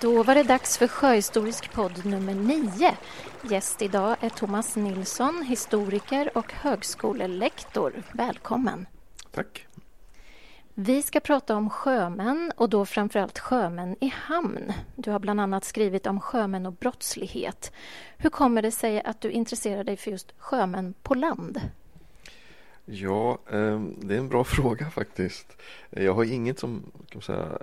Då var det dags för Sjöhistorisk podd nummer 9. Gäst idag är Thomas Nilsson, historiker och högskolelektor. Välkommen! Tack! Vi ska prata om sjömän och då framförallt sjömän i hamn. Du har bland annat skrivit om sjömän och brottslighet. Hur kommer det sig att du intresserar dig för just sjömän på land? Ja, ehm, det är en bra fråga faktiskt. Jag har inget som kan säga,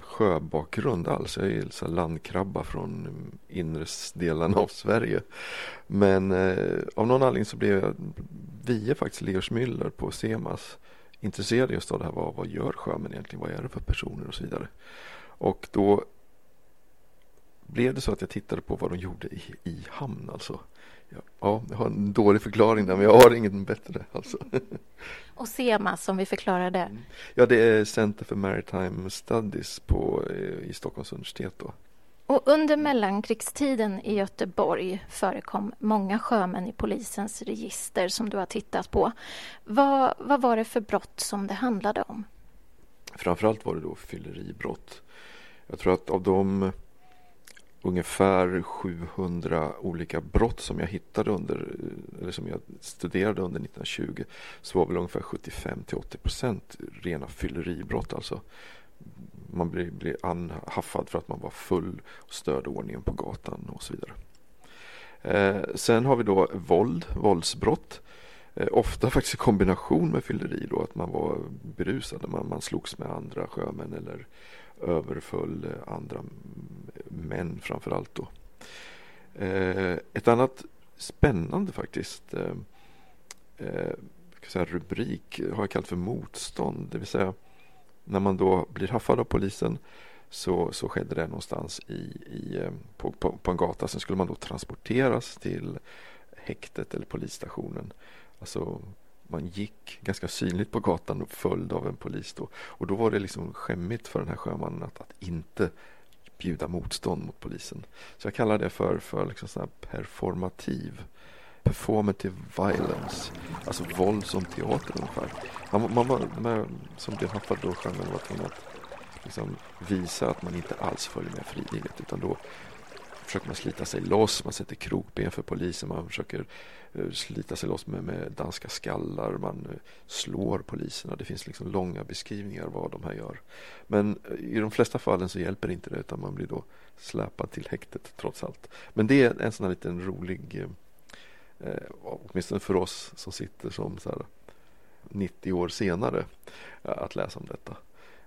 sjöbakgrund alls. Jag är så landkrabba från inre delarna av Sverige. Men eh, av någon anledning så blev jag via faktiskt Leos Müller på Semas intresserad just av det här. Vad, vad gör sjömän egentligen? Vad är det för personer och så vidare. Och då blev det så att jag tittade på vad de gjorde i, i hamn alltså. Ja, jag har en dålig förklaring där men jag har ingen bättre alltså. Och SEMA som vi förklarade? Mm. Ja, det är Center for Maritime Studies på, eh, i Stockholms universitet då. Och under mellankrigstiden i Göteborg förekom många sjömän i polisens register som du har tittat på. Vad, vad var det för brott som det handlade om? Framförallt var det då fylleribrott. Jag tror att av de ungefär 700 olika brott som jag hittade under, eller som jag studerade under 1920 så var väl ungefär 75 till 80 procent rena fylleribrott alltså. Man blir, blir anhaffad för att man var full och störde ordningen på gatan och så vidare. Eh, sen har vi då våld, våldsbrott. Eh, ofta faktiskt i kombination med fylleri då, att man var berusad, man, man slogs med andra sjömän eller överföll eh, andra män framför allt då. Eh, ett annat spännande faktiskt eh, säga, rubrik har jag kallat för motstånd. Det vill säga när man då blir haffad av polisen så, så skedde det någonstans i, i, på, på, på en gata. Sen skulle man då transporteras till häktet eller polisstationen. Alltså man gick ganska synligt på gatan och följd av en polis då. Och då var det liksom skämmigt för den här sjömannen att, att inte bjuda motstånd mot polisen. Så jag kallar det för, för liksom sån performativ performative violence. Alltså våld som teater ungefär. Man, man var, de som blev haffade då sjömän var tvungen att liksom visa att man inte alls följer med frivilligt utan då försöker man slita sig loss, man sätter krokben för polisen, man försöker eh, slita sig loss med, med danska skallar, man eh, slår poliserna. Det finns liksom långa beskrivningar vad de här gör. Men eh, i de flesta fallen så hjälper inte det utan man blir då släpad till häktet trots allt. Men det är en sån här liten rolig, eh, åtminstone för oss som sitter som så här 90 år senare, att läsa om detta.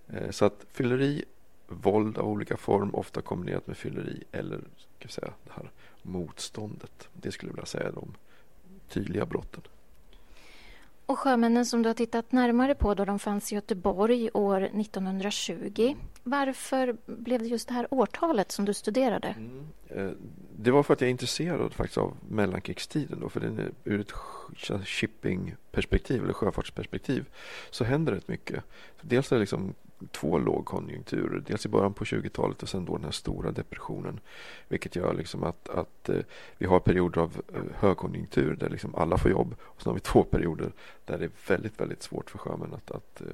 Eh, så att fylleri våld av olika form, ofta kombinerat med fylleri eller ska säga, det här motståndet. Det skulle jag vilja säga är de tydliga brotten. Och sjömännen som du har tittat närmare på då de fanns i Göteborg år 1920. Varför blev det just det här årtalet som du studerade? Mm. Eh, det var för att jag är intresserad faktiskt av mellankrigstiden. Då, för den är, ur ett shippingperspektiv eller sjöfartsperspektiv så händer rätt mycket. Dels är det liksom två lågkonjunkturer. Dels i början på 20-talet och sen då den här stora depressionen. Vilket gör liksom att, att eh, vi har perioder av eh, högkonjunktur där liksom alla får jobb. Och sen har vi två perioder där det är väldigt, väldigt svårt för sjömän att, att uh,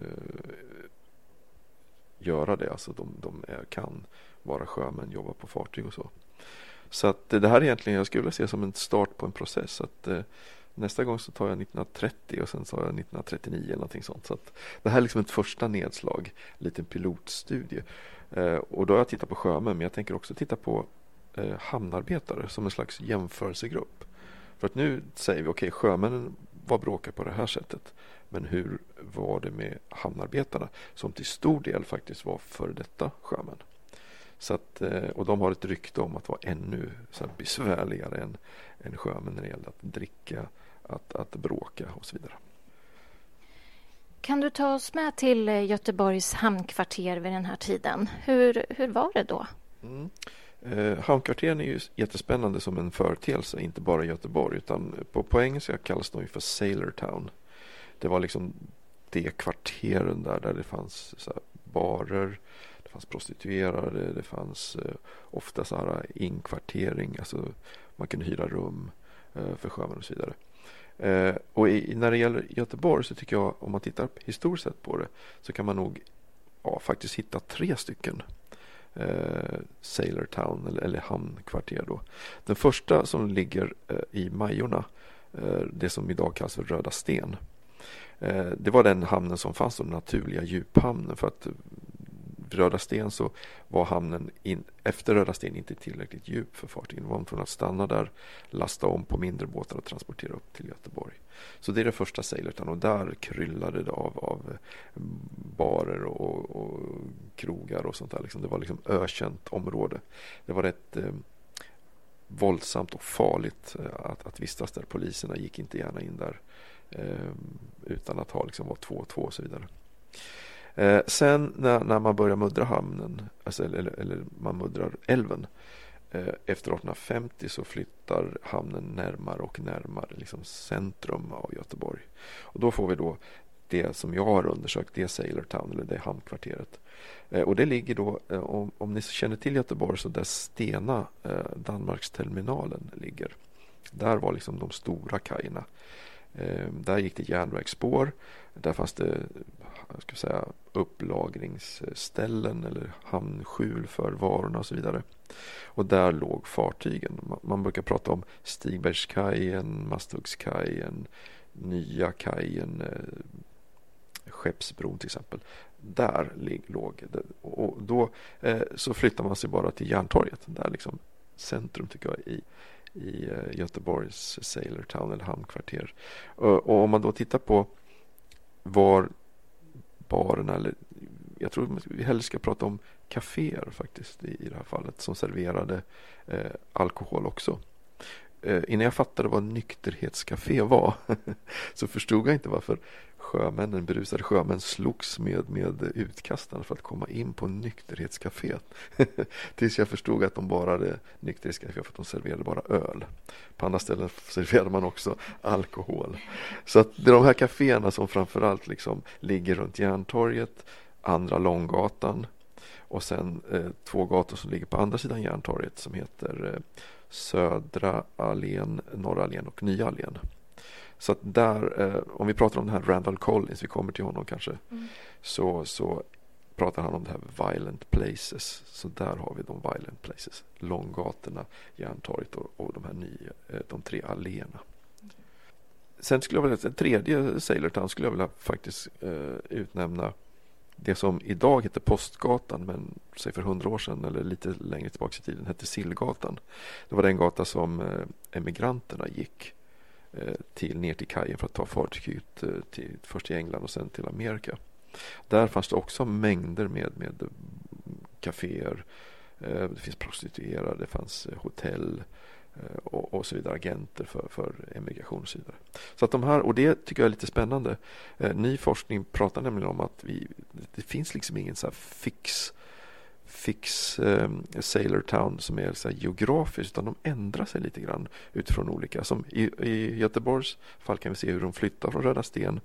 göra det. Alltså de, de är, kan vara sjömän, jobba på fartyg och så. Så att det här är egentligen, jag skulle vilja se som en start på en process. Att, uh, Nästa gång så tar jag 1930 och sen sa jag 1939 eller någonting sånt. Så det här är liksom ett första nedslag, en liten pilotstudie. Eh, och då har jag tittat på sjömän men jag tänker också titta på eh, hamnarbetare som en slags jämförelsegrupp. För att nu säger vi okej, okay, sjömännen var bråkiga på det här sättet. Men hur var det med hamnarbetarna som till stor del faktiskt var före detta sjömän? Så att, eh, och de har ett rykte om att vara ännu så besvärligare än, än sjömän när det gäller att dricka, att, att bråka och så vidare. Kan du ta oss med till eh, Göteborgs hamnkvarter vid den här tiden? Hur, hur var det då? Mm. Eh, hamnkvarteren är ju jättespännande som en företeelse, inte bara i Göteborg utan på, på engelska kallas de för Sailor Town. Det var liksom det kvarteren där, där det fanns så barer, det fanns prostituerade, det fanns eh, ofta så här inkvartering, alltså man kunde hyra rum eh, för sjömän och så vidare. Eh, och i, när det gäller Göteborg så tycker jag om man tittar historiskt sett på det så kan man nog ja, faktiskt hitta tre stycken eh, Sailor Town eller, eller hamnkvarter då. Den första som ligger eh, i Majorna, eh, det som idag kallas för Röda Sten. Eh, det var den hamnen som fanns, den naturliga djuphamnen för att Röda Sten så var hamnen in, efter Röda Sten inte tillräckligt djup för fartygen. De var tvungna att stanna där, lasta om på mindre båtar och transportera upp till Göteborg. Så det är det första sailorten och där kryllade det av, av mm, barer och, och krogar och sånt där. Liksom. Det var liksom ökänt område. Det var rätt eh, våldsamt och farligt eh, att, att vistas där. Poliserna gick inte gärna in där eh, utan att ha liksom, vara två och två och så vidare. Eh, sen när, när man börjar muddra hamnen, alltså, eller, eller man muddrar älven eh, efter 1850 så flyttar hamnen närmare och närmare liksom centrum av Göteborg. Och då får vi då det som jag har undersökt, det är Sailor Town eller det hamnkvarteret. Eh, och det ligger då, eh, om, om ni känner till Göteborg, så där Stena, eh, Danmarksterminalen ligger. Där var liksom de stora kajerna. Eh, där gick det järnvägsspår. Där fanns det ska säga, upplagringsställen eller hamnskjul för varorna och så vidare. Och där låg fartygen. Man brukar prata om Stigbergskajen, Masthuggskajen, Nya kajen, eh, Skeppsbron till exempel. Där låg det. Och då eh, så flyttar man sig bara till Järntorget. Där liksom centrum tycker jag i, i eh, Göteborgs Sailor Town eller hamnkvarter. Och om man då tittar på var barerna eller jag tror vi hellre ska prata om kaféer faktiskt i, i det här fallet som serverade eh, alkohol också. Eh, innan jag fattade vad nykterhetscafé var så förstod jag inte varför sjömännen, berusade sjömän slogs med, med utkastarna för att komma in på nykterhetscaféet. Tills jag förstod att de bara hade nykterhetscafé för att de serverade bara öl. På andra ställen serverade man också alkohol. Så att det är de här kaféerna som framförallt liksom ligger runt Järntorget, Andra Långgatan och sen eh, två gator som ligger på andra sidan Järntorget som heter eh, Södra allén, Norra allén och Nya allén. Så att där, eh, om vi pratar om den här Randall Collins, vi kommer till honom kanske, mm. så, så pratar han om det här violent places. Så där har vi de violent places. Långgatorna, Järntorget och, och de här nya, eh, de tre alléerna. Mm. Sen skulle jag vilja, en tredje Sailortown skulle jag vilja faktiskt eh, utnämna det som idag heter Postgatan men säg för hundra år sedan eller lite längre tillbaka i tiden hette Sillgatan. Det var den gata som eh, emigranterna gick Eh, till, ner till kajen för att ta fartyget eh, till, först till England och sen till Amerika. Där fanns det också mängder med, med kaféer. Eh, det finns prostituerade, det fanns hotell och, och så vidare, agenter för, för emigration och så vidare. Så att de här, och det tycker jag är lite spännande. Ny forskning pratar nämligen om att vi, det finns liksom ingen så fix fix eh, Sailor Town som är så geografiskt utan de ändrar sig lite grann utifrån olika. Som i, i Göteborgs fall kan vi se hur de flyttar från Röda Sten.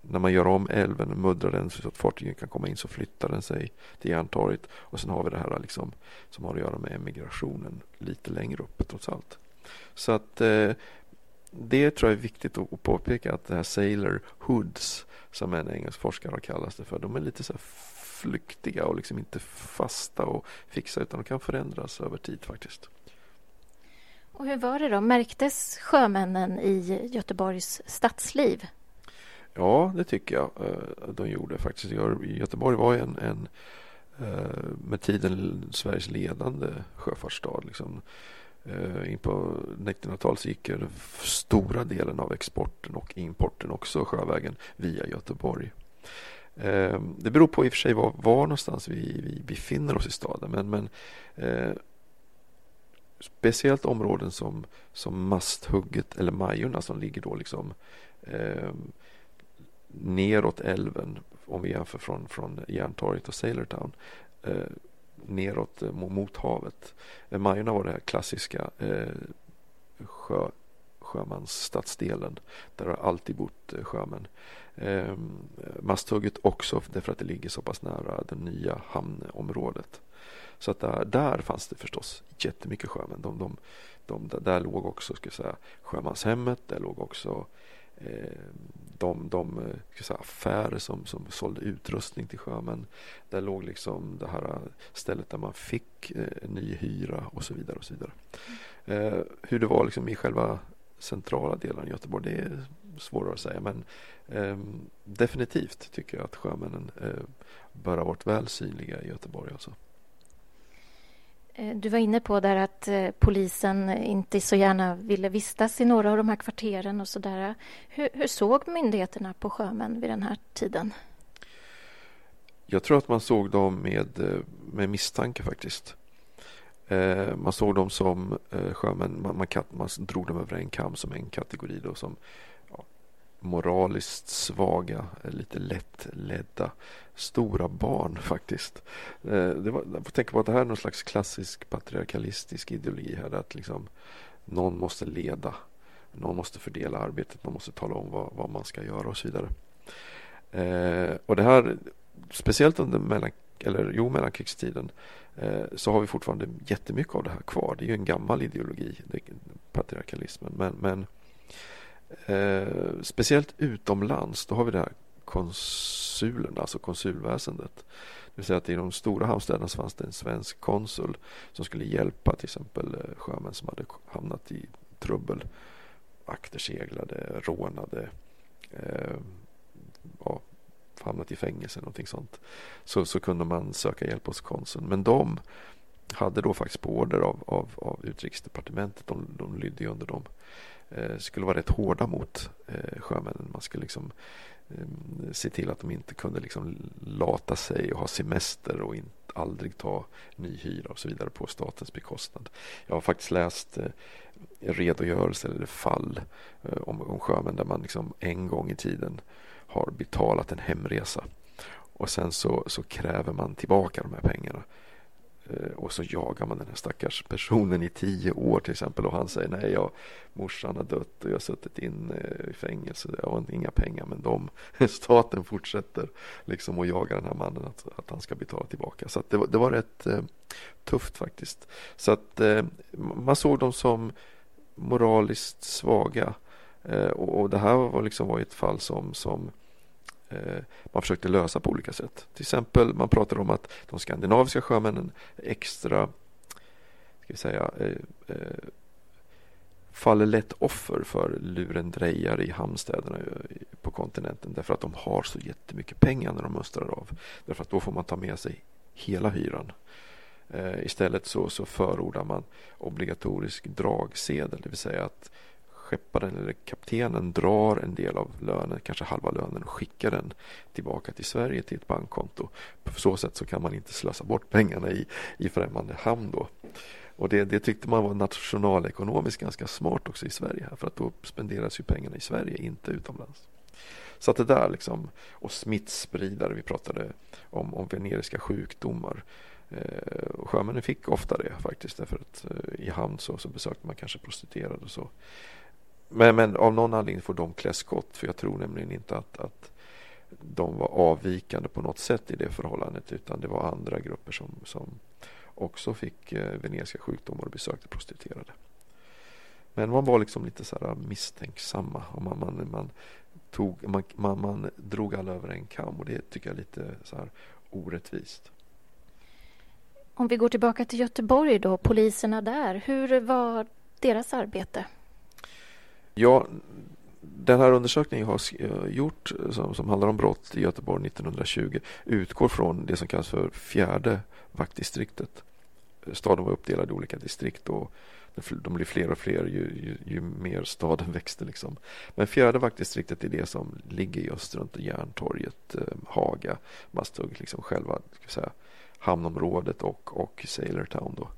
När man gör om älven och muddrar den så att fartygen kan komma in så flyttar den sig till Järntorget. Och sen har vi det här liksom, som har att göra med emigrationen lite längre upp trots allt. Så att eh, det tror jag är viktigt att påpeka att det här Sailor Hoods som en engelsk forskare har kallat det för. De är lite så här flyktiga och liksom inte fasta och fixa utan de kan förändras över tid faktiskt. Och hur var det då? Märktes sjömännen i Göteborgs stadsliv? Ja, det tycker jag eh, de gjorde faktiskt. Göteborg var en, en eh, med tiden Sveriges ledande sjöfartsstad. Liksom. Eh, in på 1900-talet gick stora delen av exporten och importen också sjövägen via Göteborg. Ehm, det beror på i och för sig var, var någonstans vi, vi befinner oss i staden. Men, men eh, speciellt områden som, som Masthugget eller Majorna som ligger då liksom eh, neråt älven om vi jämför från, från Järntorget och Sailortown eh, neråt eh, mot havet. Eh, majorna var det här klassiska eh, sjö, sjömansstadsdelen. Där har alltid bott eh, sjömän. Eh, Masthugget också därför att det ligger så pass nära det nya hamnområdet. Så att där, där fanns det förstås jättemycket sjömän. De, de, de, där låg också ska säga, sjömanshemmet, där låg också eh, de, de säga, affärer som, som sålde utrustning till sjömän. Där låg liksom det här stället där man fick eh, ny hyra och så vidare. och så vidare. Eh, hur det var liksom i själva centrala delen av Göteborg, det är svårare att säga. Men eh, definitivt tycker jag att sjömännen eh, bör ha varit väl synliga i Göteborg. Alltså. Eh, du var inne på där att eh, polisen inte så gärna ville vistas i några av de här kvarteren och sådär. Hur, hur såg myndigheterna på sjömän vid den här tiden? Jag tror att man såg dem med, eh, med misstanke faktiskt. Eh, man såg dem som eh, sjömän, man, man, man drog dem över en kam som en kategori då som moraliskt svaga, eh, lite lättledda, stora barn faktiskt. Det var, jag får tänka på att det här är någon slags klassisk patriarkalistisk ideologi här. Att liksom någon måste leda, någon måste fördela arbetet, någon måste tala om vad, vad man ska göra och så vidare. Och det här, speciellt under mellan, eller, jo, mellankrigstiden, eh, så har vi fortfarande jättemycket av det här kvar. Det är ju en gammal ideologi, patriarkalismen. Men, men Eh, speciellt utomlands, då har vi det här konsulerna, alltså konsulväsendet. Det vill säga att i de stora hamnstäderna så fanns det en svensk konsul som skulle hjälpa till exempel eh, sjömän som hade hamnat i trubbel. Akterseglade, rånade, eh, ja, hamnat i fängelse eller någonting sånt. Så, så kunde man söka hjälp hos konsuln. Men de hade då faktiskt på order av, av, av utrikesdepartementet, de, de lydde under dem, Eh, skulle vara rätt hårda mot eh, sjömännen. Man skulle liksom eh, se till att de inte kunde liksom lata sig och ha semester och in, aldrig ta ny hyra och så vidare på statens bekostnad. Jag har faktiskt läst eh, redogörelser eller fall eh, om, om sjömän där man liksom en gång i tiden har betalat en hemresa och sen så, så kräver man tillbaka de här pengarna eh, och så jagar man den här stackars personen i tio år till exempel och han säger nej, jag, morsan har dött och jag har suttit in i fängelse. Jag har inga pengar men de, staten fortsätter liksom att jaga den här mannen att, att han ska betala tillbaka. Så det, det, var rätt eh, tufft faktiskt. Så att eh, man såg dem som moraliskt svaga eh, och, och, det här var liksom var ett fall som, som Eh, man försökte lösa på olika sätt. Till exempel man pratade om att de skandinaviska sjömännen extra ska vi säga, eh, eh, faller lätt offer för lurendrejare i hamnstäderna på kontinenten därför att de har så jättemycket pengar när de mönstrar av. Därför att då får man ta med sig hela hyran. Istället så, så förordar man obligatorisk dragsedel, det vill säga att skepparen eller kaptenen drar en del av lönen, kanske halva lönen och skickar den tillbaka till Sverige till ett bankkonto. På så sätt så kan man inte slösa bort pengarna i, i främmande hamn då. Och det, det tyckte man var nationalekonomiskt ganska smart också i Sverige för att då spenderas ju pengarna i Sverige, inte utomlands. Så att det där liksom, och smittspridare, vi pratade om, om veneriska sjukdomar. Eh, sjömännen fick ofta det faktiskt därför att eh, i hamn så, så besökte man kanske prostituerade och så. Men, men av någon anledning får de klä skott för jag tror nämligen inte att, att de var avvikande på något sätt i det förhållandet utan det var andra grupper som, som också fick eh, veneriska sjukdomar och besökte prostituerade. Men man var liksom lite så här misstänksamma och man, man, man, tog, man, man, man drog alla över en kam och det tycker jag är lite så här orättvist. Om vi går tillbaka till Göteborg då, poliserna där, hur var deras arbete? Ja, den här undersökningen jag har eh, gjort eh, som, som handlar om brott i Göteborg 1920 utgår från det som kallas för fjärde vaktdistriktet. Staden var uppdelad i olika distrikt och de blir fler och fler ju, ju, ju mer staden växte. Liksom. Men fjärde vaktdistriktet är det som ligger just runt Järntorget, eh, Haga, Masthugg, liksom själva ska säga, hamnområdet och, och Sailortown. Då.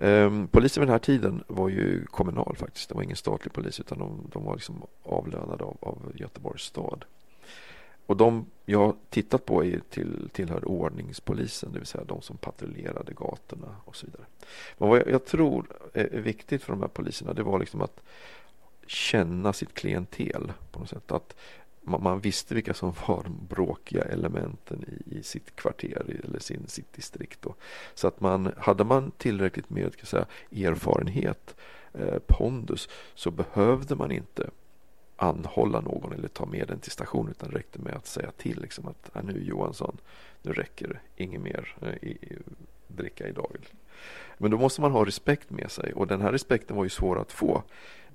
Ehm, polisen vid den här tiden var ju kommunal faktiskt. Det var ingen statlig polis utan de, de var liksom avlönade av, av Göteborgs stad. Och de jag har tittat på är till, tillhör ordningspolisen, det vill säga de som patrullerade gatorna och så vidare. Men vad jag, jag tror är, är, viktigt för de här poliserna det var liksom att känna sitt klientel på något sätt. Att man, visste vilka som var de bråkiga elementen i, i sitt kvarter eller sin, sitt distrikt. Då. Så att man, hade man tillräckligt med kan säga, erfarenhet, eh, pondus, så behövde man inte anhålla någon eller ta med den till stationen utan det räckte med att säga till liksom att äh, nu Johansson, nu räcker det, inget mer eh, i, i, dricka idag. Men då måste man ha respekt med sig och den här respekten var ju svår att få.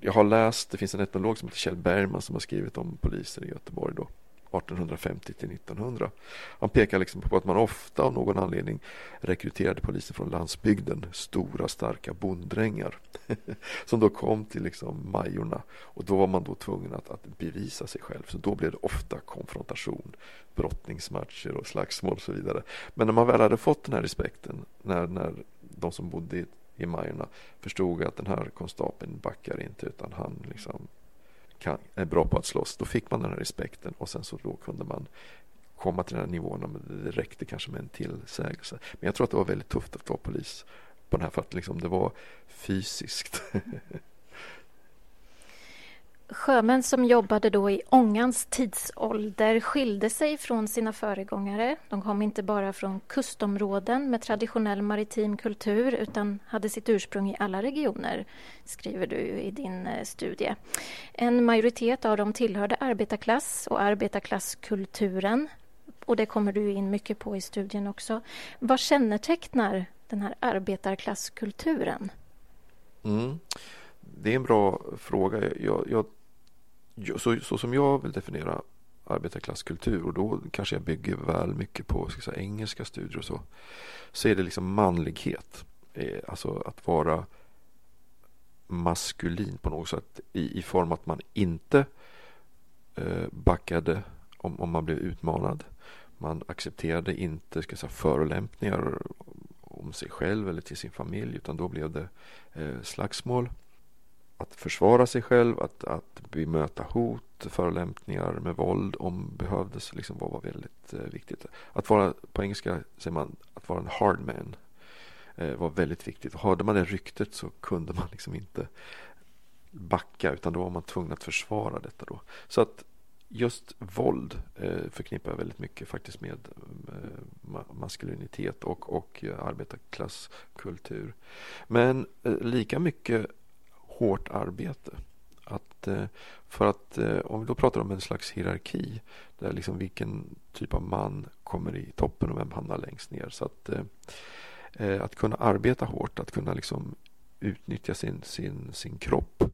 Jag har läst, det finns en etnolog som heter Kjell Bergman som har skrivit om poliser i Göteborg då. 1850 till 1900. Han pekar liksom på att man ofta av någon anledning rekryterade poliser från landsbygden, stora starka bonddrängar som då kom till liksom Majorna och då var man då tvungen att, att bevisa sig själv. Så då blev det ofta konfrontation, brottningsmatcher och slagsmål och så vidare. Men när man väl hade fått den här respekten, när, när de som bodde i, i Majorna förstod att den här konstapeln backar inte utan han liksom kan, är bra på att slåss. Då fick man den här respekten och sen så då kunde man komma till den här nivån. Men det räckte kanske med en tillsägelse. Men jag tror att det var väldigt tufft att vara polis på den här för att liksom det var fysiskt. Sjömän som jobbade då i ångans tidsålder skilde sig från sina föregångare. De kom inte bara från kustområden med traditionell maritim kultur utan hade sitt ursprung i alla regioner, skriver du i din eh, studie. En majoritet av dem tillhörde arbetarklass och arbetarklasskulturen. Och det kommer du in mycket på i studien också. Vad kännetecknar den här arbetarklasskulturen? Mm. Det är en bra fråga. Jag, jag så, så som jag vill definiera arbetarklasskultur och då kanske jag bygger väl mycket på ska säga, engelska studier och så. Så är det liksom manlighet. Eh, alltså att vara maskulin på något sätt i, i form att man inte eh, backade om, om man blev utmanad. Man accepterade inte ska säga, förolämpningar om sig själv eller till sin familj utan då blev det eh, slagsmål att försvara sig själv, att, att bemöta hot, förolämpningar med våld om behövdes liksom var, var väldigt eh, viktigt. Att vara, på engelska säger man, att vara en hard man eh, var väldigt viktigt. Och hörde man det ryktet så kunde man liksom inte backa utan då var man tvungen att försvara detta då. Så att just våld eh, förknippar jag väldigt mycket faktiskt med maskulinitet och, och arbetarklasskultur. Men lika mycket hårt arbete. Att, eh, för att eh, om vi då pratar om en slags hierarki där liksom vilken typ av man kommer i toppen och vem hamnar längst ner. Så att, eh, att kunna arbeta hårt, att kunna liksom utnyttja sin, sin, sin kropp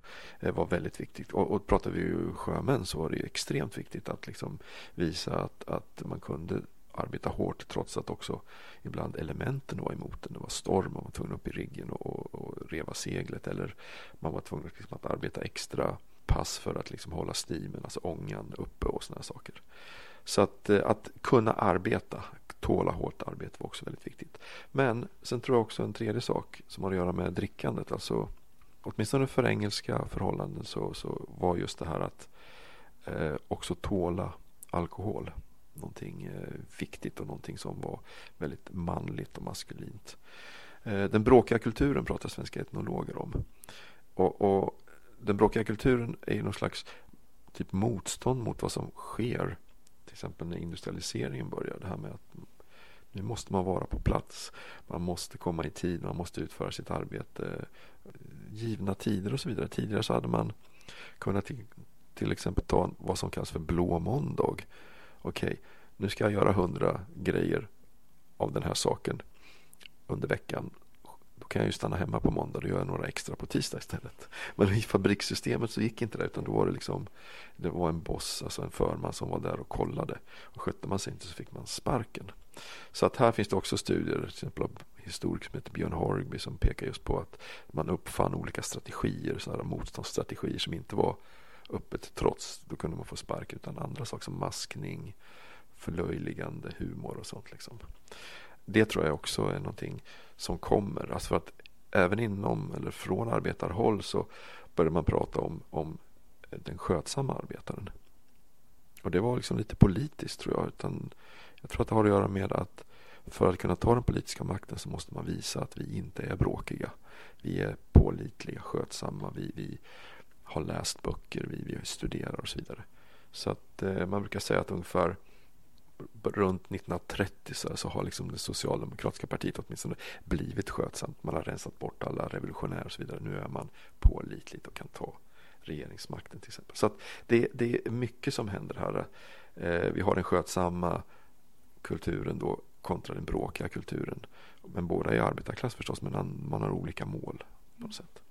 var väldigt viktigt. Och, och pratar vi ju sjömän så var det extremt viktigt att liksom visa att, att man kunde arbeta hårt trots att också ibland elementen var emot en. Det var storm, man var tvungen upp i riggen och, och reva seglet eller man var tvungen liksom att arbeta extra pass för att liksom hålla stimen, alltså ångan uppe och sådana saker. Så att, eh, att kunna arbeta, tåla hårt arbete var också väldigt viktigt. Men sen tror jag också en tredje sak som har att göra med drickandet. Alltså, åtminstone för engelska förhållanden så, så var just det här att eh, också tåla alkohol någonting eh, viktigt och någonting som var väldigt manligt och maskulint. Eh, den bråkiga kulturen pratar svenska etnologer om. Och, och den bråkiga kulturen är ju någon slags typ motstånd mot vad som sker. Till exempel när industrialiseringen börjar. Det här med att nu måste man vara på plats. Man måste komma i tid. Man måste utföra sitt arbete. Givna tider och så vidare. Tidigare så hade man kunnat till, till exempel ta vad som kallas för blå måndag okej, okay, nu ska jag göra hundra grejer av den här saken under veckan. Då kan jag ju stanna hemma på måndag och göra några extra på tisdag istället. Men i fabrikssystemet så gick inte det utan då var det liksom Det var en boss, alltså en förman som var där och kollade. Och skötte man sig inte så fick man sparken. Så att här finns det också studier, till exempel av historiker som heter Björn Horgby som pekar just på att man uppfann olika strategier, sådana motståndsstrategier som inte var öppet trots. Då kunde man få spark utan andra saker som maskning, förlöjligande humor och sånt. Liksom. Det tror jag också är någonting som kommer. Alltså för att även inom eller från arbetarhåll så börjar man prata om, om den skötsamma arbetaren. Och det var liksom lite politiskt tror jag. Utan jag tror att det har att göra med att för att kunna ta den politiska makten så måste man visa att vi inte är bråkiga. Vi är pålitliga, skötsamma. Vi, vi har läst böcker, vi, vi studerar och så vidare. Så att eh, man brukar säga att ungefär runt 1930 så, så har liksom det socialdemokratiska partiet åtminstone blivit skötsamt. Man har rensat bort alla revolutionärer och så vidare. Nu är man pålitligt och kan ta regeringsmakten till exempel. Så att det, det är mycket som händer här. Eh, vi har den skötsamma kulturen då kontra den bråkiga kulturen. Men båda är arbetarklass förstås, men man har olika mål på något sätt.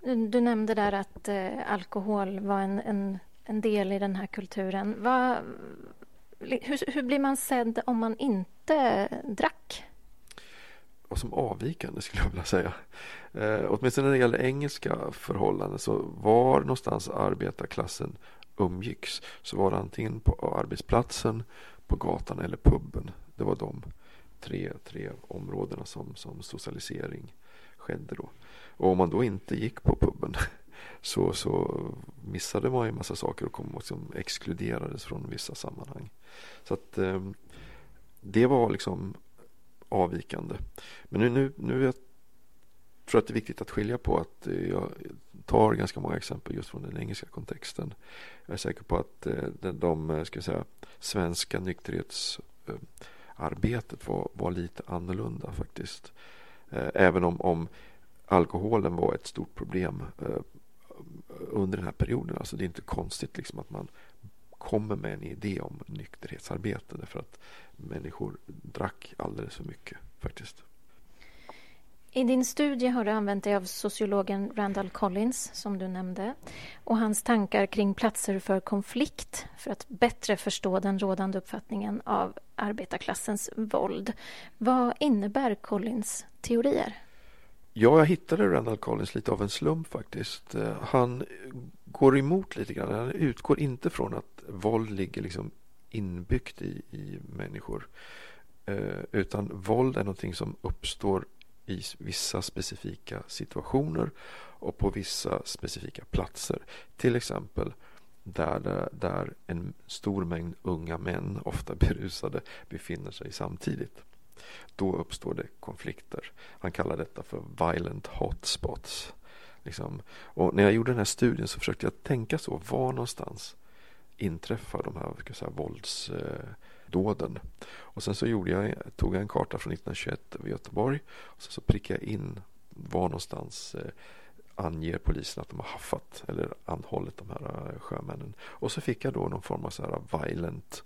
Du nämnde där att eh, alkohol var en, en, en, del i den här kulturen. Va, hur, hur, blir man sedd om man inte drack? Och som avvikande skulle jag vilja säga. Eh, åtminstone när det gäller engelska förhållanden så var någonstans arbetarklassen umgicks så var det antingen på arbetsplatsen, på gatan eller puben. Det var de tre, tre områdena som, som socialisering skedde då. Och om man då inte gick på puben så, så missade man ju en massa saker och kom liksom exkluderades från vissa sammanhang. Så att eh, det var liksom avvikande. Men nu, nu, nu jag tror jag att det är viktigt att skilja på att jag tar ganska många exempel just från den engelska kontexten. Jag är säker på att eh, de, de eh, ska säga, svenska nykterhetsarbetet var, var lite annorlunda faktiskt. Eh, även om, om alkoholen var ett stort problem eh, under den här perioden. Alltså det är inte konstigt liksom att man kommer med en idé om nykterhetsarbete därför att människor drack alldeles för mycket faktiskt. I din studie har du använt dig av sociologen Randall Collins som du nämnde och hans tankar kring platser för konflikt för att bättre förstå den rådande uppfattningen av arbetarklassens våld. Vad innebär Collins teorier? Ja, jag hittade Randall Collins lite av en slump faktiskt. Eh, han går emot lite grann. Han utgår inte från att våld ligger liksom inbyggt i, i människor. Eh, utan våld är någonting som uppstår i vissa specifika situationer och på vissa specifika platser. Till exempel där, där en stor mängd unga män, ofta berusade, befinner sig samtidigt. Då uppstår det konflikter. Han kallar detta för violent hotspots. Liksom. Och när jag gjorde den här studien så försökte jag tänka så. Var någonstans inträffar de här ska säga, våldsdåden? Och sen så gjorde jag, tog jag en karta från 1921 över Göteborg. Och sen så prickade jag in var någonstans eh, anger polisen att de har haffat eller anhållit de här eh, sjömännen. Och så fick jag då någon form av så här violent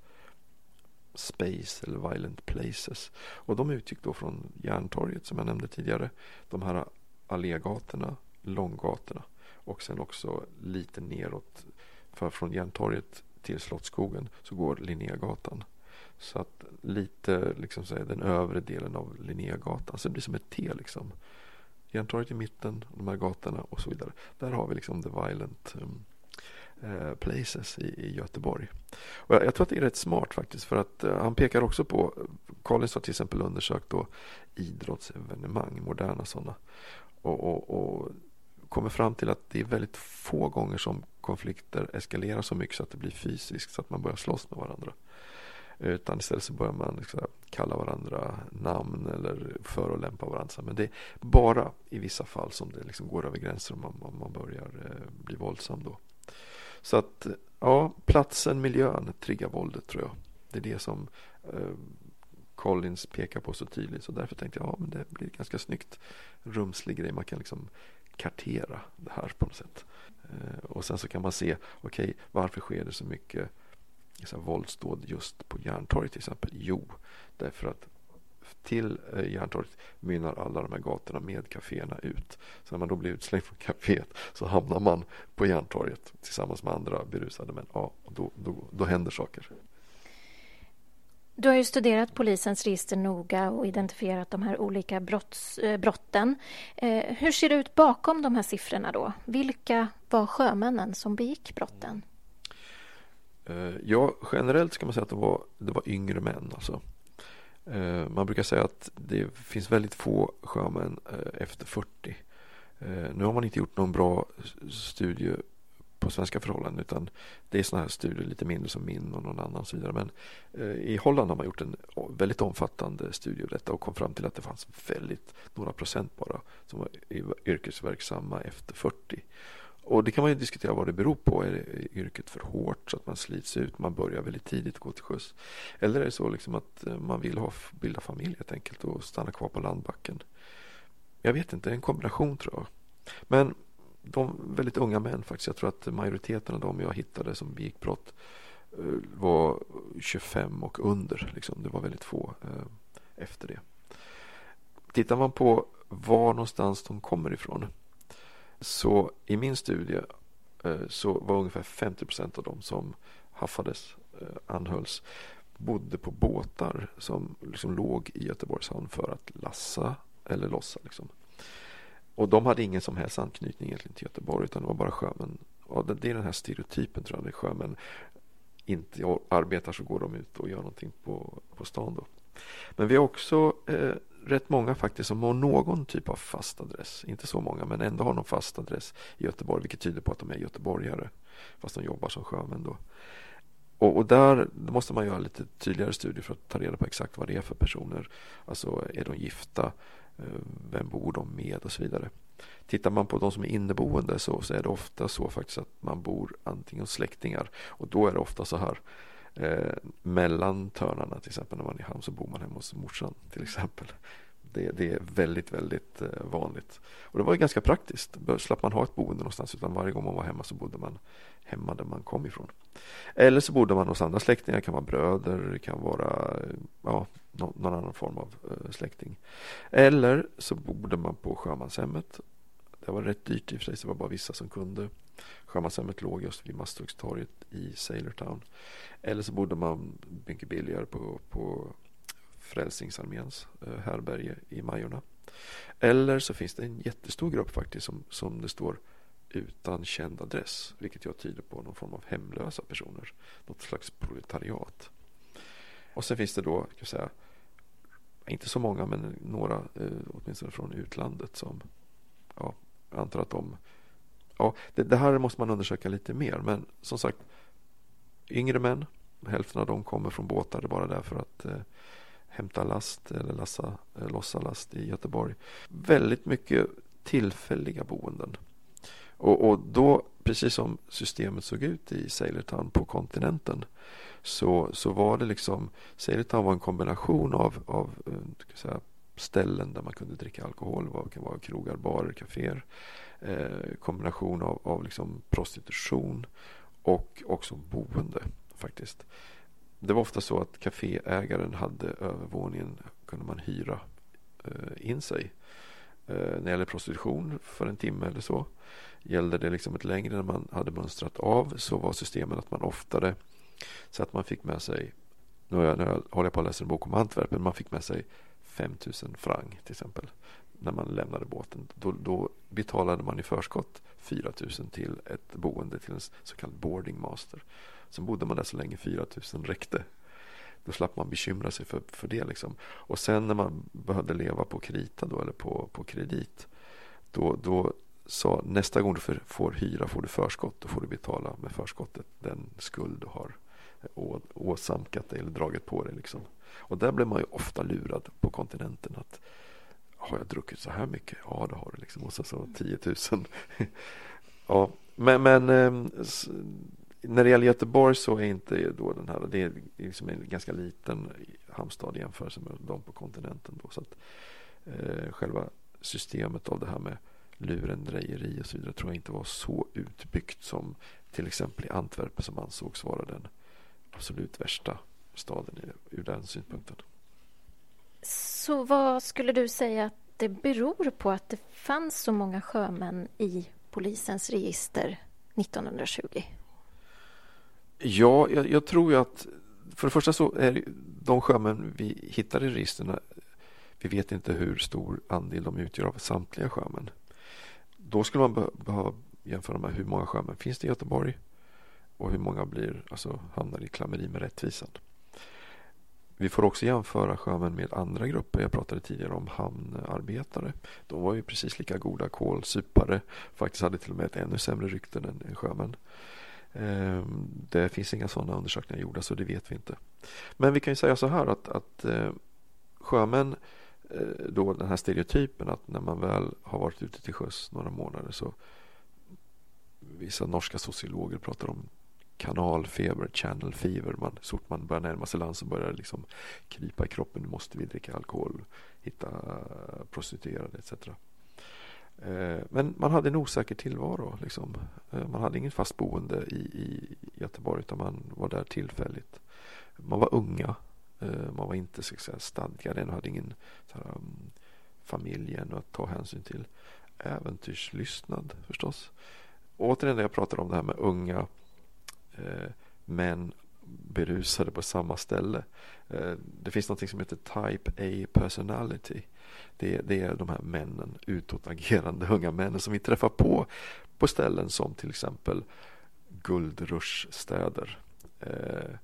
Space eller Violent Places. Och de utgick då från Järntorget som jag nämnde tidigare. De här allégatorna, långgatorna och sen också lite neråt. För från Järntorget till Slottsskogen så går Linnégatan. Så att lite liksom säga, den övre delen av Linnégatan. Så det blir som ett T liksom. Järntorget i mitten, de här gatorna och så vidare. Där har vi liksom the violent um, uh, places i, i Göteborg. Och jag, jag, tror att det är rätt smart faktiskt för att uh, han pekar också på Collins har till exempel undersökt då idrottsevenemang, moderna sådana och, och, och kommer fram till att det är väldigt få gånger som konflikter eskalerar så mycket så att det blir fysiskt så att man börjar slåss med varandra. Utan istället så börjar man liksom kalla varandra namn eller förolämpa varandra. Men det är bara i vissa fall som det liksom går över gränser och man, man börjar eh, bli våldsam då. Så att eh, ja, platsen, miljön triggar våldet tror jag. Det är det som eh, Collins pekar på så tydligt. Så därför tänkte jag ja, men det blir ganska snyggt rumslig grej. Man kan liksom kartera det här på något sätt. Eh, och sen så kan man se, okej, okay, varför sker det så mycket så här, våldsdåd just på Järntorget till exempel? Jo, därför att till eh, Järntorget mynnar alla de här gatorna med kaféerna ut. Så när man då blir utslängd från kaféet så hamnar man på Järntorget tillsammans med andra berusade män. Ja, då, då, då händer saker. Du har ju studerat polisens register noga och identifierat de här olika brotts, eh, brotten. Eh, hur ser det ut bakom de här siffrorna då? Vilka var sjömännen som begick brotten? Eh, ja, generellt ska man säga att det var, det var yngre män. Alltså. Man brukar säga att det finns väldigt få sjömän efter 40. Nu har man inte gjort någon bra studie på svenska förhållanden utan det är sådana här studier lite mindre som min och någon annan och så vidare. Men eh, i Holland har man gjort en väldigt omfattande studie av detta och kom fram till att det fanns väldigt några procent bara som var yrkesverksamma efter 40. Och det kan man ju diskutera vad det beror på. Är yrket för hårt så att man slits ut? Man börjar väldigt tidigt gå till sjöss. Eller är det så liksom att eh, man vill ha, bilda familj helt enkelt och stanna kvar på landbacken? Jag vet inte, en kombination tror jag. Men de väldigt unga män faktiskt. Jag tror att majoriteten av dem jag hittade som begick brott eh, var 25 och under. Liksom. Det var väldigt få eh, efter det. Tittar man på var någonstans de kommer ifrån. Så i min studie eh, så var ungefär 50 procent av dem som haffades, anhölls, bodde på båtar som liksom låg i Göteborgs hamn för att lassa eller lossa. Liksom. Och de hade ingen som helst anknytning egentligen till Göteborg utan det var bara sjömän. Och det är den här stereotypen tror jag. när sjömän inte arbetar så går de ut och gör någonting på, på stan då. Men vi har också eh, rätt många faktiskt som har någon typ av fast adress. Inte så många men ändå har någon fast adress i Göteborg vilket tyder på att de är göteborgare. Fast de jobbar som sjömän då. Och, och där måste man göra lite tydligare studier för att ta reda på exakt vad det är för personer. Alltså är de gifta? Eh, vem bor de med och så vidare. Tittar man på de som är inneboende så, så är det ofta så faktiskt att man bor antingen hos släktingar och då är det ofta så här eh, mellan törnarna till exempel när man är i hamn så bor man hemma hos morsan till exempel. Det, det, är väldigt, väldigt eh, vanligt. Och det var ju ganska praktiskt. Då slapp man ha ett boende någonstans utan varje gång man var hemma så bodde man hemma där man kom ifrån. Eller så bodde man hos andra släktingar. Det kan vara bröder, det kan vara eh, ja, någon annan form av eh, släkting. Eller så bodde man på sjömanshemmet. Det var rätt dyrt i och för sig, så det var bara vissa som kunde. Sjömanshemmet låg just vid Masthuggstorget i Sailortown. Eller så bodde man mycket billigare på, på Frälsningsarméns eh, härberge i Majorna. Eller så finns det en jättestor grupp faktiskt som, som det står utan känd adress. Vilket jag tyder på någon form av hemlösa personer. Något slags proletariat. Och sen finns det då, ska säga, inte så många men några eh, åtminstone från utlandet som ja, jag antar att de ja, det, det, här måste man undersöka lite mer men som sagt yngre män hälften av dem kommer från båtar bara därför att eh, hämta last eller lassa, eh, lossa last i Göteborg. Väldigt mycket tillfälliga boenden. Och, och då, precis som systemet såg ut i Sailortown på kontinenten så, så var det liksom, Sailortown var en kombination av, av eh, säga, ställen där man kunde dricka alkohol. Det kan vara krogar, barer, kaféer. Eh, kombination av, av liksom prostitution och också boende faktiskt. Det var ofta så att kaféägaren hade övervåningen kunde man hyra eh, in sig. Eh, när det gäller prostitution för en timme eller så. Gällde det liksom ett längre när man hade mönstrat av så var systemen att man oftare så att man fick med sig, nu, jag, nu håller jag på att läsa en bok om Antwerpen, man fick med sig 5000 franc till exempel när man lämnade båten. Då, då betalade man i förskott 4000 till ett boende till en så kallad boarding master. Sen bodde man där så länge 4000 räckte. Då slapp man bekymra sig för, för det. Liksom. Och sen när man behövde leva på krita då, eller på, på kredit. Då, då sa nästa gång du får hyra får du förskott. Då får du betala med förskottet den skuld du har åsamkat dig eller dragit på dig. Liksom. Och där blev man ju ofta lurad på kontinenten. att Har jag druckit så här mycket? Ja, det har du. Liksom. Och så, så 10 000. ja, men, men ehm, när det gäller Göteborg så är inte då den här, det är liksom en ganska liten hamnstad i jämförelse med de på kontinenten. Då, så att, eh, själva systemet av det här med lurendrejeri och så vidare tror jag inte var så utbyggt som till exempel i Antwerpen som ansågs vara den absolut värsta staden ur den synpunkten. Så vad skulle du säga att det beror på att det fanns så många sjömän i polisens register 1920? Ja, jag, jag tror ju att för det första så är de sjömän vi hittar i registren vi vet inte hur stor andel de utgör av samtliga sjömän. Då skulle man behöva jämföra med hur många sjömän finns det i Göteborg och hur många blir, alltså, hamnar i klammeri med rättvisan. Vi får också jämföra sjömän med andra grupper. Jag pratade tidigare om hamnarbetare. De var ju precis lika goda kålsupare, Faktiskt hade till och med ett ännu sämre rykte än sjömän. Ehm, det finns inga sådana undersökningar gjorda så det vet vi inte. Men vi kan ju säga så här att, att eh, sjömän eh, då den här stereotypen att när man väl har varit ute till sjöss några månader så vissa norska sociologer pratar om kanalfeber, channel fever. Man, så fort man börjar närma sig land så börjar det liksom krypa i kroppen. Nu måste vi dricka alkohol, hitta prostituerade etc. Eh, men man hade en osäker tillvaro. Liksom. Eh, man hade ingen fast boende i, i Göteborg utan man var där tillfälligt. Man var unga. Eh, man var inte så säga, stadgad än och hade ingen här, mm, familj än att ta hänsyn till. Äventyrslystnad förstås. återigen det jag pratar om det här med unga eh, män berusade på samma ställe. Eh, det finns något som heter Type A personality. Det, det, är de här männen, utåtagerande unga männen som vi träffar på på ställen som till exempel guldruschstäder, Eh,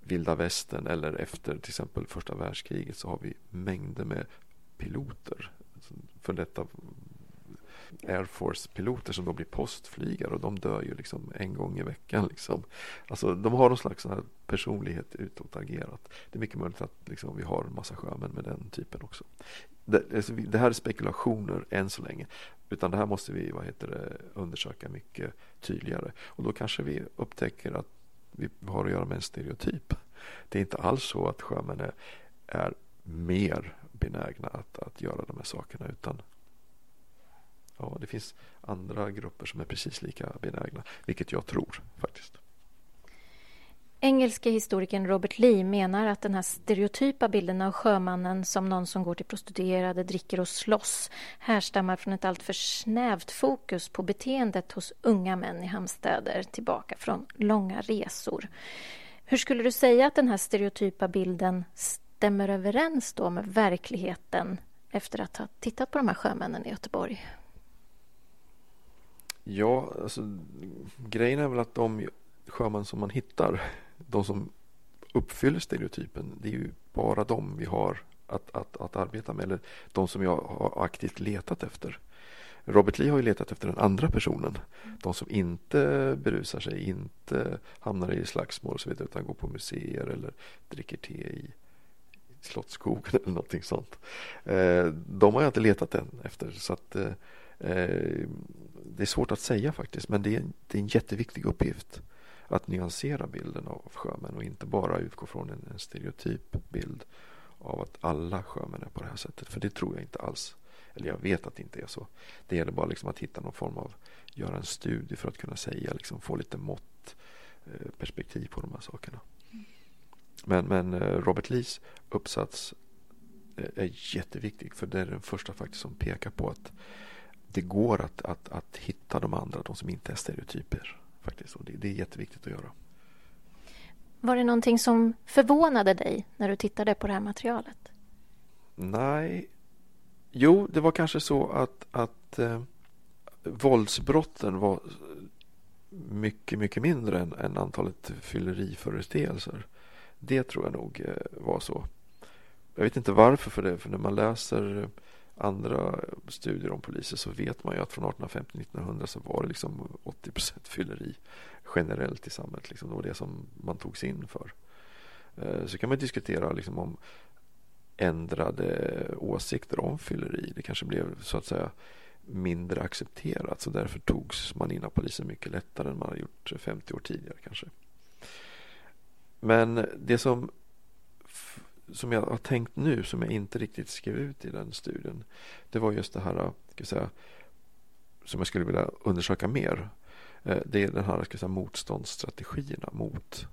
vilda västern eller efter till exempel första världskriget så har vi mängder med piloter. Alltså, för detta Air Force-piloter som då blir postflygare och de dör ju liksom en gång i veckan. Liksom. Alltså, de har någon slags sån här personlighet utåtagerat. Det är mycket möjligt att liksom, vi har en massa sjömän med den typen också. Det, alltså, det, här är spekulationer än så länge. Utan det här måste vi vad heter det, undersöka mycket tydligare. Och då kanske vi upptäcker att vi har att göra med en stereotyp. Det är inte alls så att sjömän är, är mer benägna att, att göra de här sakerna utan ja, det finns andra grupper som är precis lika benägna, vilket jag tror faktiskt. Engelske historikern Robert Lee menar att den här stereotypa bilden av sjömannen som någon som går till prostituerade, dricker och slåss härstammar från ett alltför snävt fokus på beteendet hos unga män i hamnstäder tillbaka från långa resor. Hur skulle du säga att den här stereotypa bilden stämmer överens då med verkligheten efter att ha tittat på de här sjömännen i Göteborg? Ja, alltså grejen är väl att de sjömän som man hittar, de som uppfyller stereotypen, det är ju bara de vi har att, att, att arbeta med, eller de som jag har aktivt letat efter. Robert Lee har ju letat efter den andra personen. De som inte berusar sig, inte hamnar i slagsmål och så vidare, utan går på museer eller dricker te i Slottsskogen eller någonting sånt. Eh, de har jag inte letat än efter. Så att, eh, eh, det är svårt att säga faktiskt, men det är, det är en jätteviktig uppgift att nyansera bilden av sjömän och inte bara utgå från en, en stereotyp bild av att alla sjömän är på det här sättet. För det tror jag inte alls. Eller jag vet att det inte är så. Det gäller bara liksom att hitta någon form av, göra en studie för att kunna säga, liksom få lite mått, eh, perspektiv på de här sakerna. Men, men eh, Robert Lees uppsats eh, är jätteviktig för det är den första faktiskt som pekar på att det går att, att, att hitta de andra, de som inte är stereotyper faktiskt. Och det, det är jätteviktigt att göra. Var det någonting som förvånade dig när du tittade på det här materialet? Nej. Jo, det var kanske så att, att eh, våldsbrotten var mycket, mycket mindre än, än antalet fylleriföreteelser. Det tror jag nog eh, var så. Jag vet inte varför för det, för när man läser andra studier om poliser så vet man ju att från 1850-1900 så var det liksom 80% fylleri generellt i samhället. Liksom. Det var det som man togs in för. Eh, så kan man diskutera liksom om ändrade åsikter om fylleri. Det kanske blev så att säga mindre accepterat så därför togs man in av polisen mycket lättare än man hade gjort 50 år tidigare kanske. Men det som som jag har tänkt nu som jag inte riktigt skrev ut i den studien. Det var just det här eh, ska säga, som jag skulle vilja undersöka mer. Eh, det är den här ska säga, motståndsstrategierna mot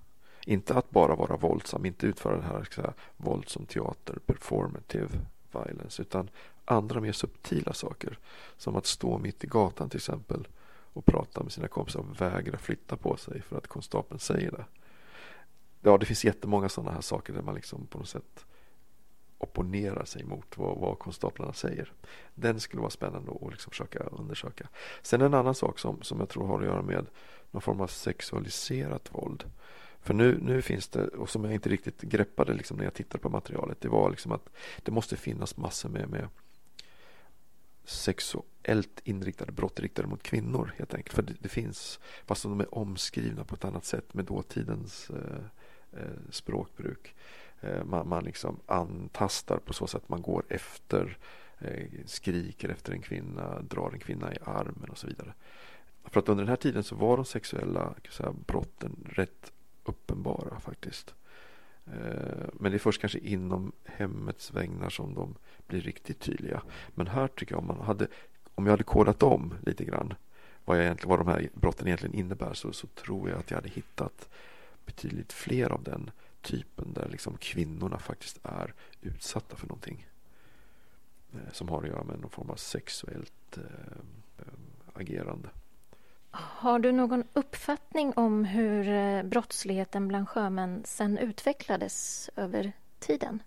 inte att bara vara våldsam, inte utföra det här ska säga, våld som teater, performative violence, utan andra mer subtila saker. Som att stå mitt i gatan till exempel och prata med sina kompisar och vägra flytta på sig för att konstapeln säger det ja, det finns jättemånga sådana här saker där man liksom på något sätt opponerar sig mot vad, vad konstaplarna säger. Den skulle vara spännande att liksom försöka undersöka. Sen en annan sak som, som jag tror har att göra med någon form av sexualiserat våld. För nu, nu finns det, och som jag inte riktigt greppade liksom när jag tittade på materialet, det var liksom att det måste finnas massor med, med sexuellt inriktade brott riktade mot kvinnor helt enkelt. För det, det finns, fast de är omskrivna på ett annat sätt med dåtidens eh, Eh, språkbruk. Eh, man, man liksom antastar på så sätt man går efter, eh, skriker efter en kvinna, drar en kvinna i armen och så vidare. För att under den här tiden så var de sexuella säga, brotten rätt uppenbara faktiskt. Men det är först kanske inom hemmets vägnar som de blir riktigt tydliga. Men här tycker jag om man hade, om jag hade kodat om lite grann vad, jag egentligen, vad de här brotten egentligen innebär så, så tror jag att jag hade hittat betydligt fler av den typen där liksom kvinnorna faktiskt är utsatta för någonting eh, som har att göra med någon form av sexuellt eh, agerande. Har du någon uppfattning om hur eh, brottsligheten bland sjömän sen utvecklades över tiden?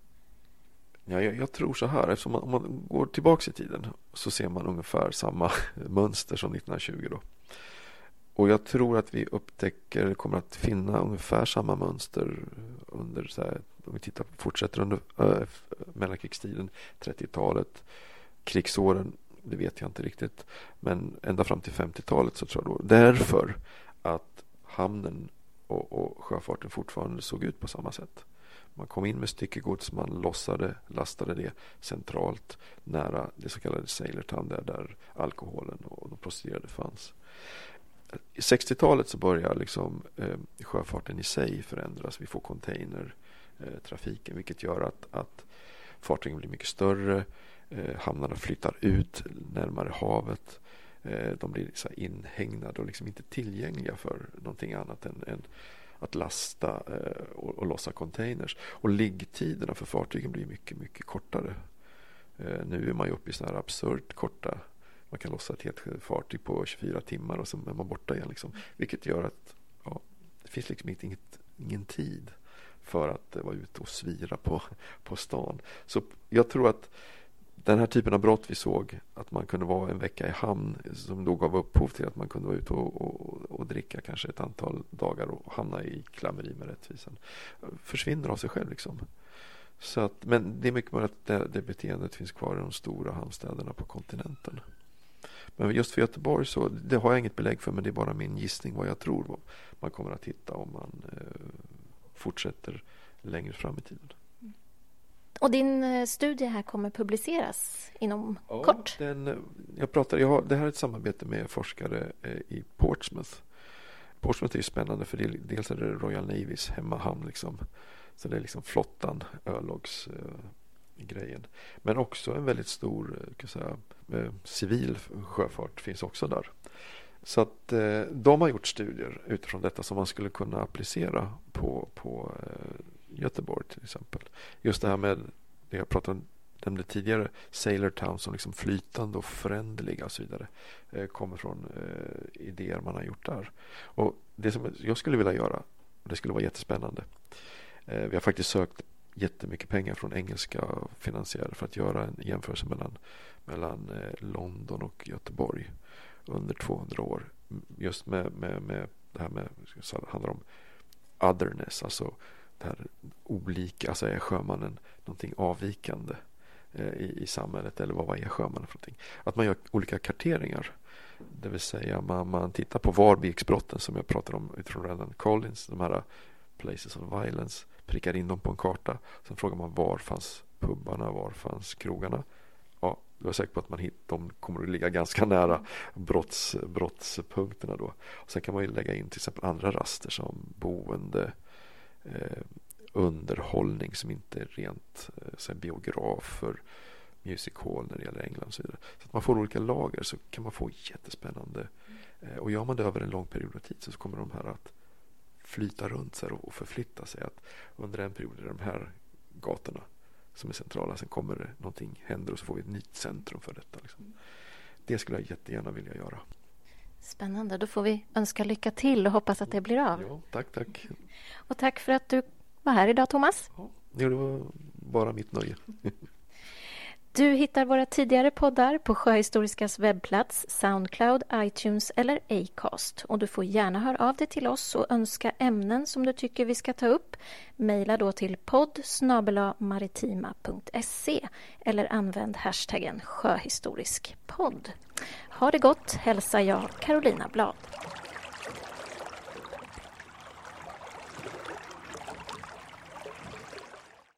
Ja, jag, jag tror så här, eftersom man, om man går tillbaka i tiden så ser man ungefär samma mönster som 1920 då. Och jag tror att vi upptäcker, kommer att finna ungefär samma mönster under, så här, om vi tittar, fortsätter under äh, mellankrigstiden, 30-talet, krigsåren det vet jag inte riktigt. Men ända fram till 50-talet så tror jag då. Därför att hamnen och, och sjöfarten fortfarande såg ut på samma sätt. Man kom in med styckegods, man lossade, lastade det centralt nära det så kallade Sailortown där, där alkoholen och de prostituerade fanns. I 60-talet så börjar liksom, eh, sjöfarten i sig förändras. Vi får containertrafiken eh, vilket gör att, att fartygen blir mycket större. Eh, hamnarna flyttar ut närmare havet. Eh, de blir så inhägnade och liksom inte tillgängliga för någonting annat än, än att lasta eh, och, och lossa containers. Och liggtiderna för fartygen blir mycket, mycket kortare. Eh, nu är man ju uppe i sådana här absurt korta man kan lossa ett helt fartyg på 24 timmar och så är man borta igen. Liksom. Vilket gör att ja, det finns liksom inget, ingen tid för att eh, vara ute och svira på, på stan. Så jag tror att den här typen av brott vi såg, att man kunde vara en vecka i hamn som då gav upphov till att man kunde vara ute och, och, och dricka kanske ett antal dagar och hamna i klammeri med rättvisan. Försvinner av sig själv liksom. Så att, men det är mycket möjligt att det, det beteendet finns kvar i de stora hamnstäderna på kontinenten. Men just för Göteborg så, det har jag inget belägg för men det är bara min gissning vad jag tror man kommer att hitta om man eh, fortsätter längre fram i tiden. Och din eh, studie här kommer publiceras inom ja, kort? Den, jag pratar, jag har, det här är ett samarbete med forskare eh, i Portsmouth. Portsmouth är spännande för det, dels är det Royal Navys hemmahamn. Liksom. Så det är liksom flottan, örlogsgrejen. Eh, Men också en väldigt stor kan säga, eh, Eh, civil sjöfart finns också där. Så att eh, de har gjort studier utifrån detta som man skulle kunna applicera på, på eh, Göteborg till exempel. Just det här med det jag pratade nämnde tidigare, Sailor Town som liksom flytande och föränderliga och så vidare. Kommer från idéer man har gjort där. Och det som jag skulle vilja göra, och det skulle vara jättespännande. Vi har faktiskt sökt jättemycket pengar från engelska finansiärer för att göra en jämförelse mellan, mellan eh, London och Göteborg under 200 år. Just med, med, med det här med, det handlar om otherness, alltså det här olika, alltså är sjömannen någonting avvikande eh, i, i samhället eller vad, är sjömannen för någonting? Att man gör olika karteringar. Det vill säga man, man tittar på Varbiksbrotten som jag pratade om utifrån Randall Collins, de här eh, places of violence, prickar in dem på en karta. Sen frågar man var fanns pubbarna, var fanns krogarna? Jag är säker på att man hit, de kommer att ligga ganska nära brotts, brottspunkterna då. Och sen kan man ju lägga in till exempel andra raster som boende, eh, underhållning som inte är rent eh, biografer, music hall när det gäller England och så vidare. Så att man får olika lager så kan man få jättespännande. Eh, och gör man det över en lång period av tid så kommer de här att flyta runt sig och förflytta sig. Att under en period är det de här gatorna som är centrala. Sen kommer någonting händer och så får vi ett nytt centrum för detta. Liksom. Det skulle jag jättegärna vilja göra. Spännande. Då får vi önska lycka till och hoppas att det blir av. Ja, tack, tack. Och tack för att du var här idag, Thomas. Ja, det var bara mitt nöje. Du hittar våra tidigare poddar på Sjöhistoriskas webbplats, Soundcloud, iTunes eller Acast. Och du får gärna höra av dig till oss och önska ämnen som du tycker vi ska ta upp. Mejla då till podd maritima.se eller använd hashtaggen sjöhistoriskpodd. Ha det gott hälsar jag Carolina Blad.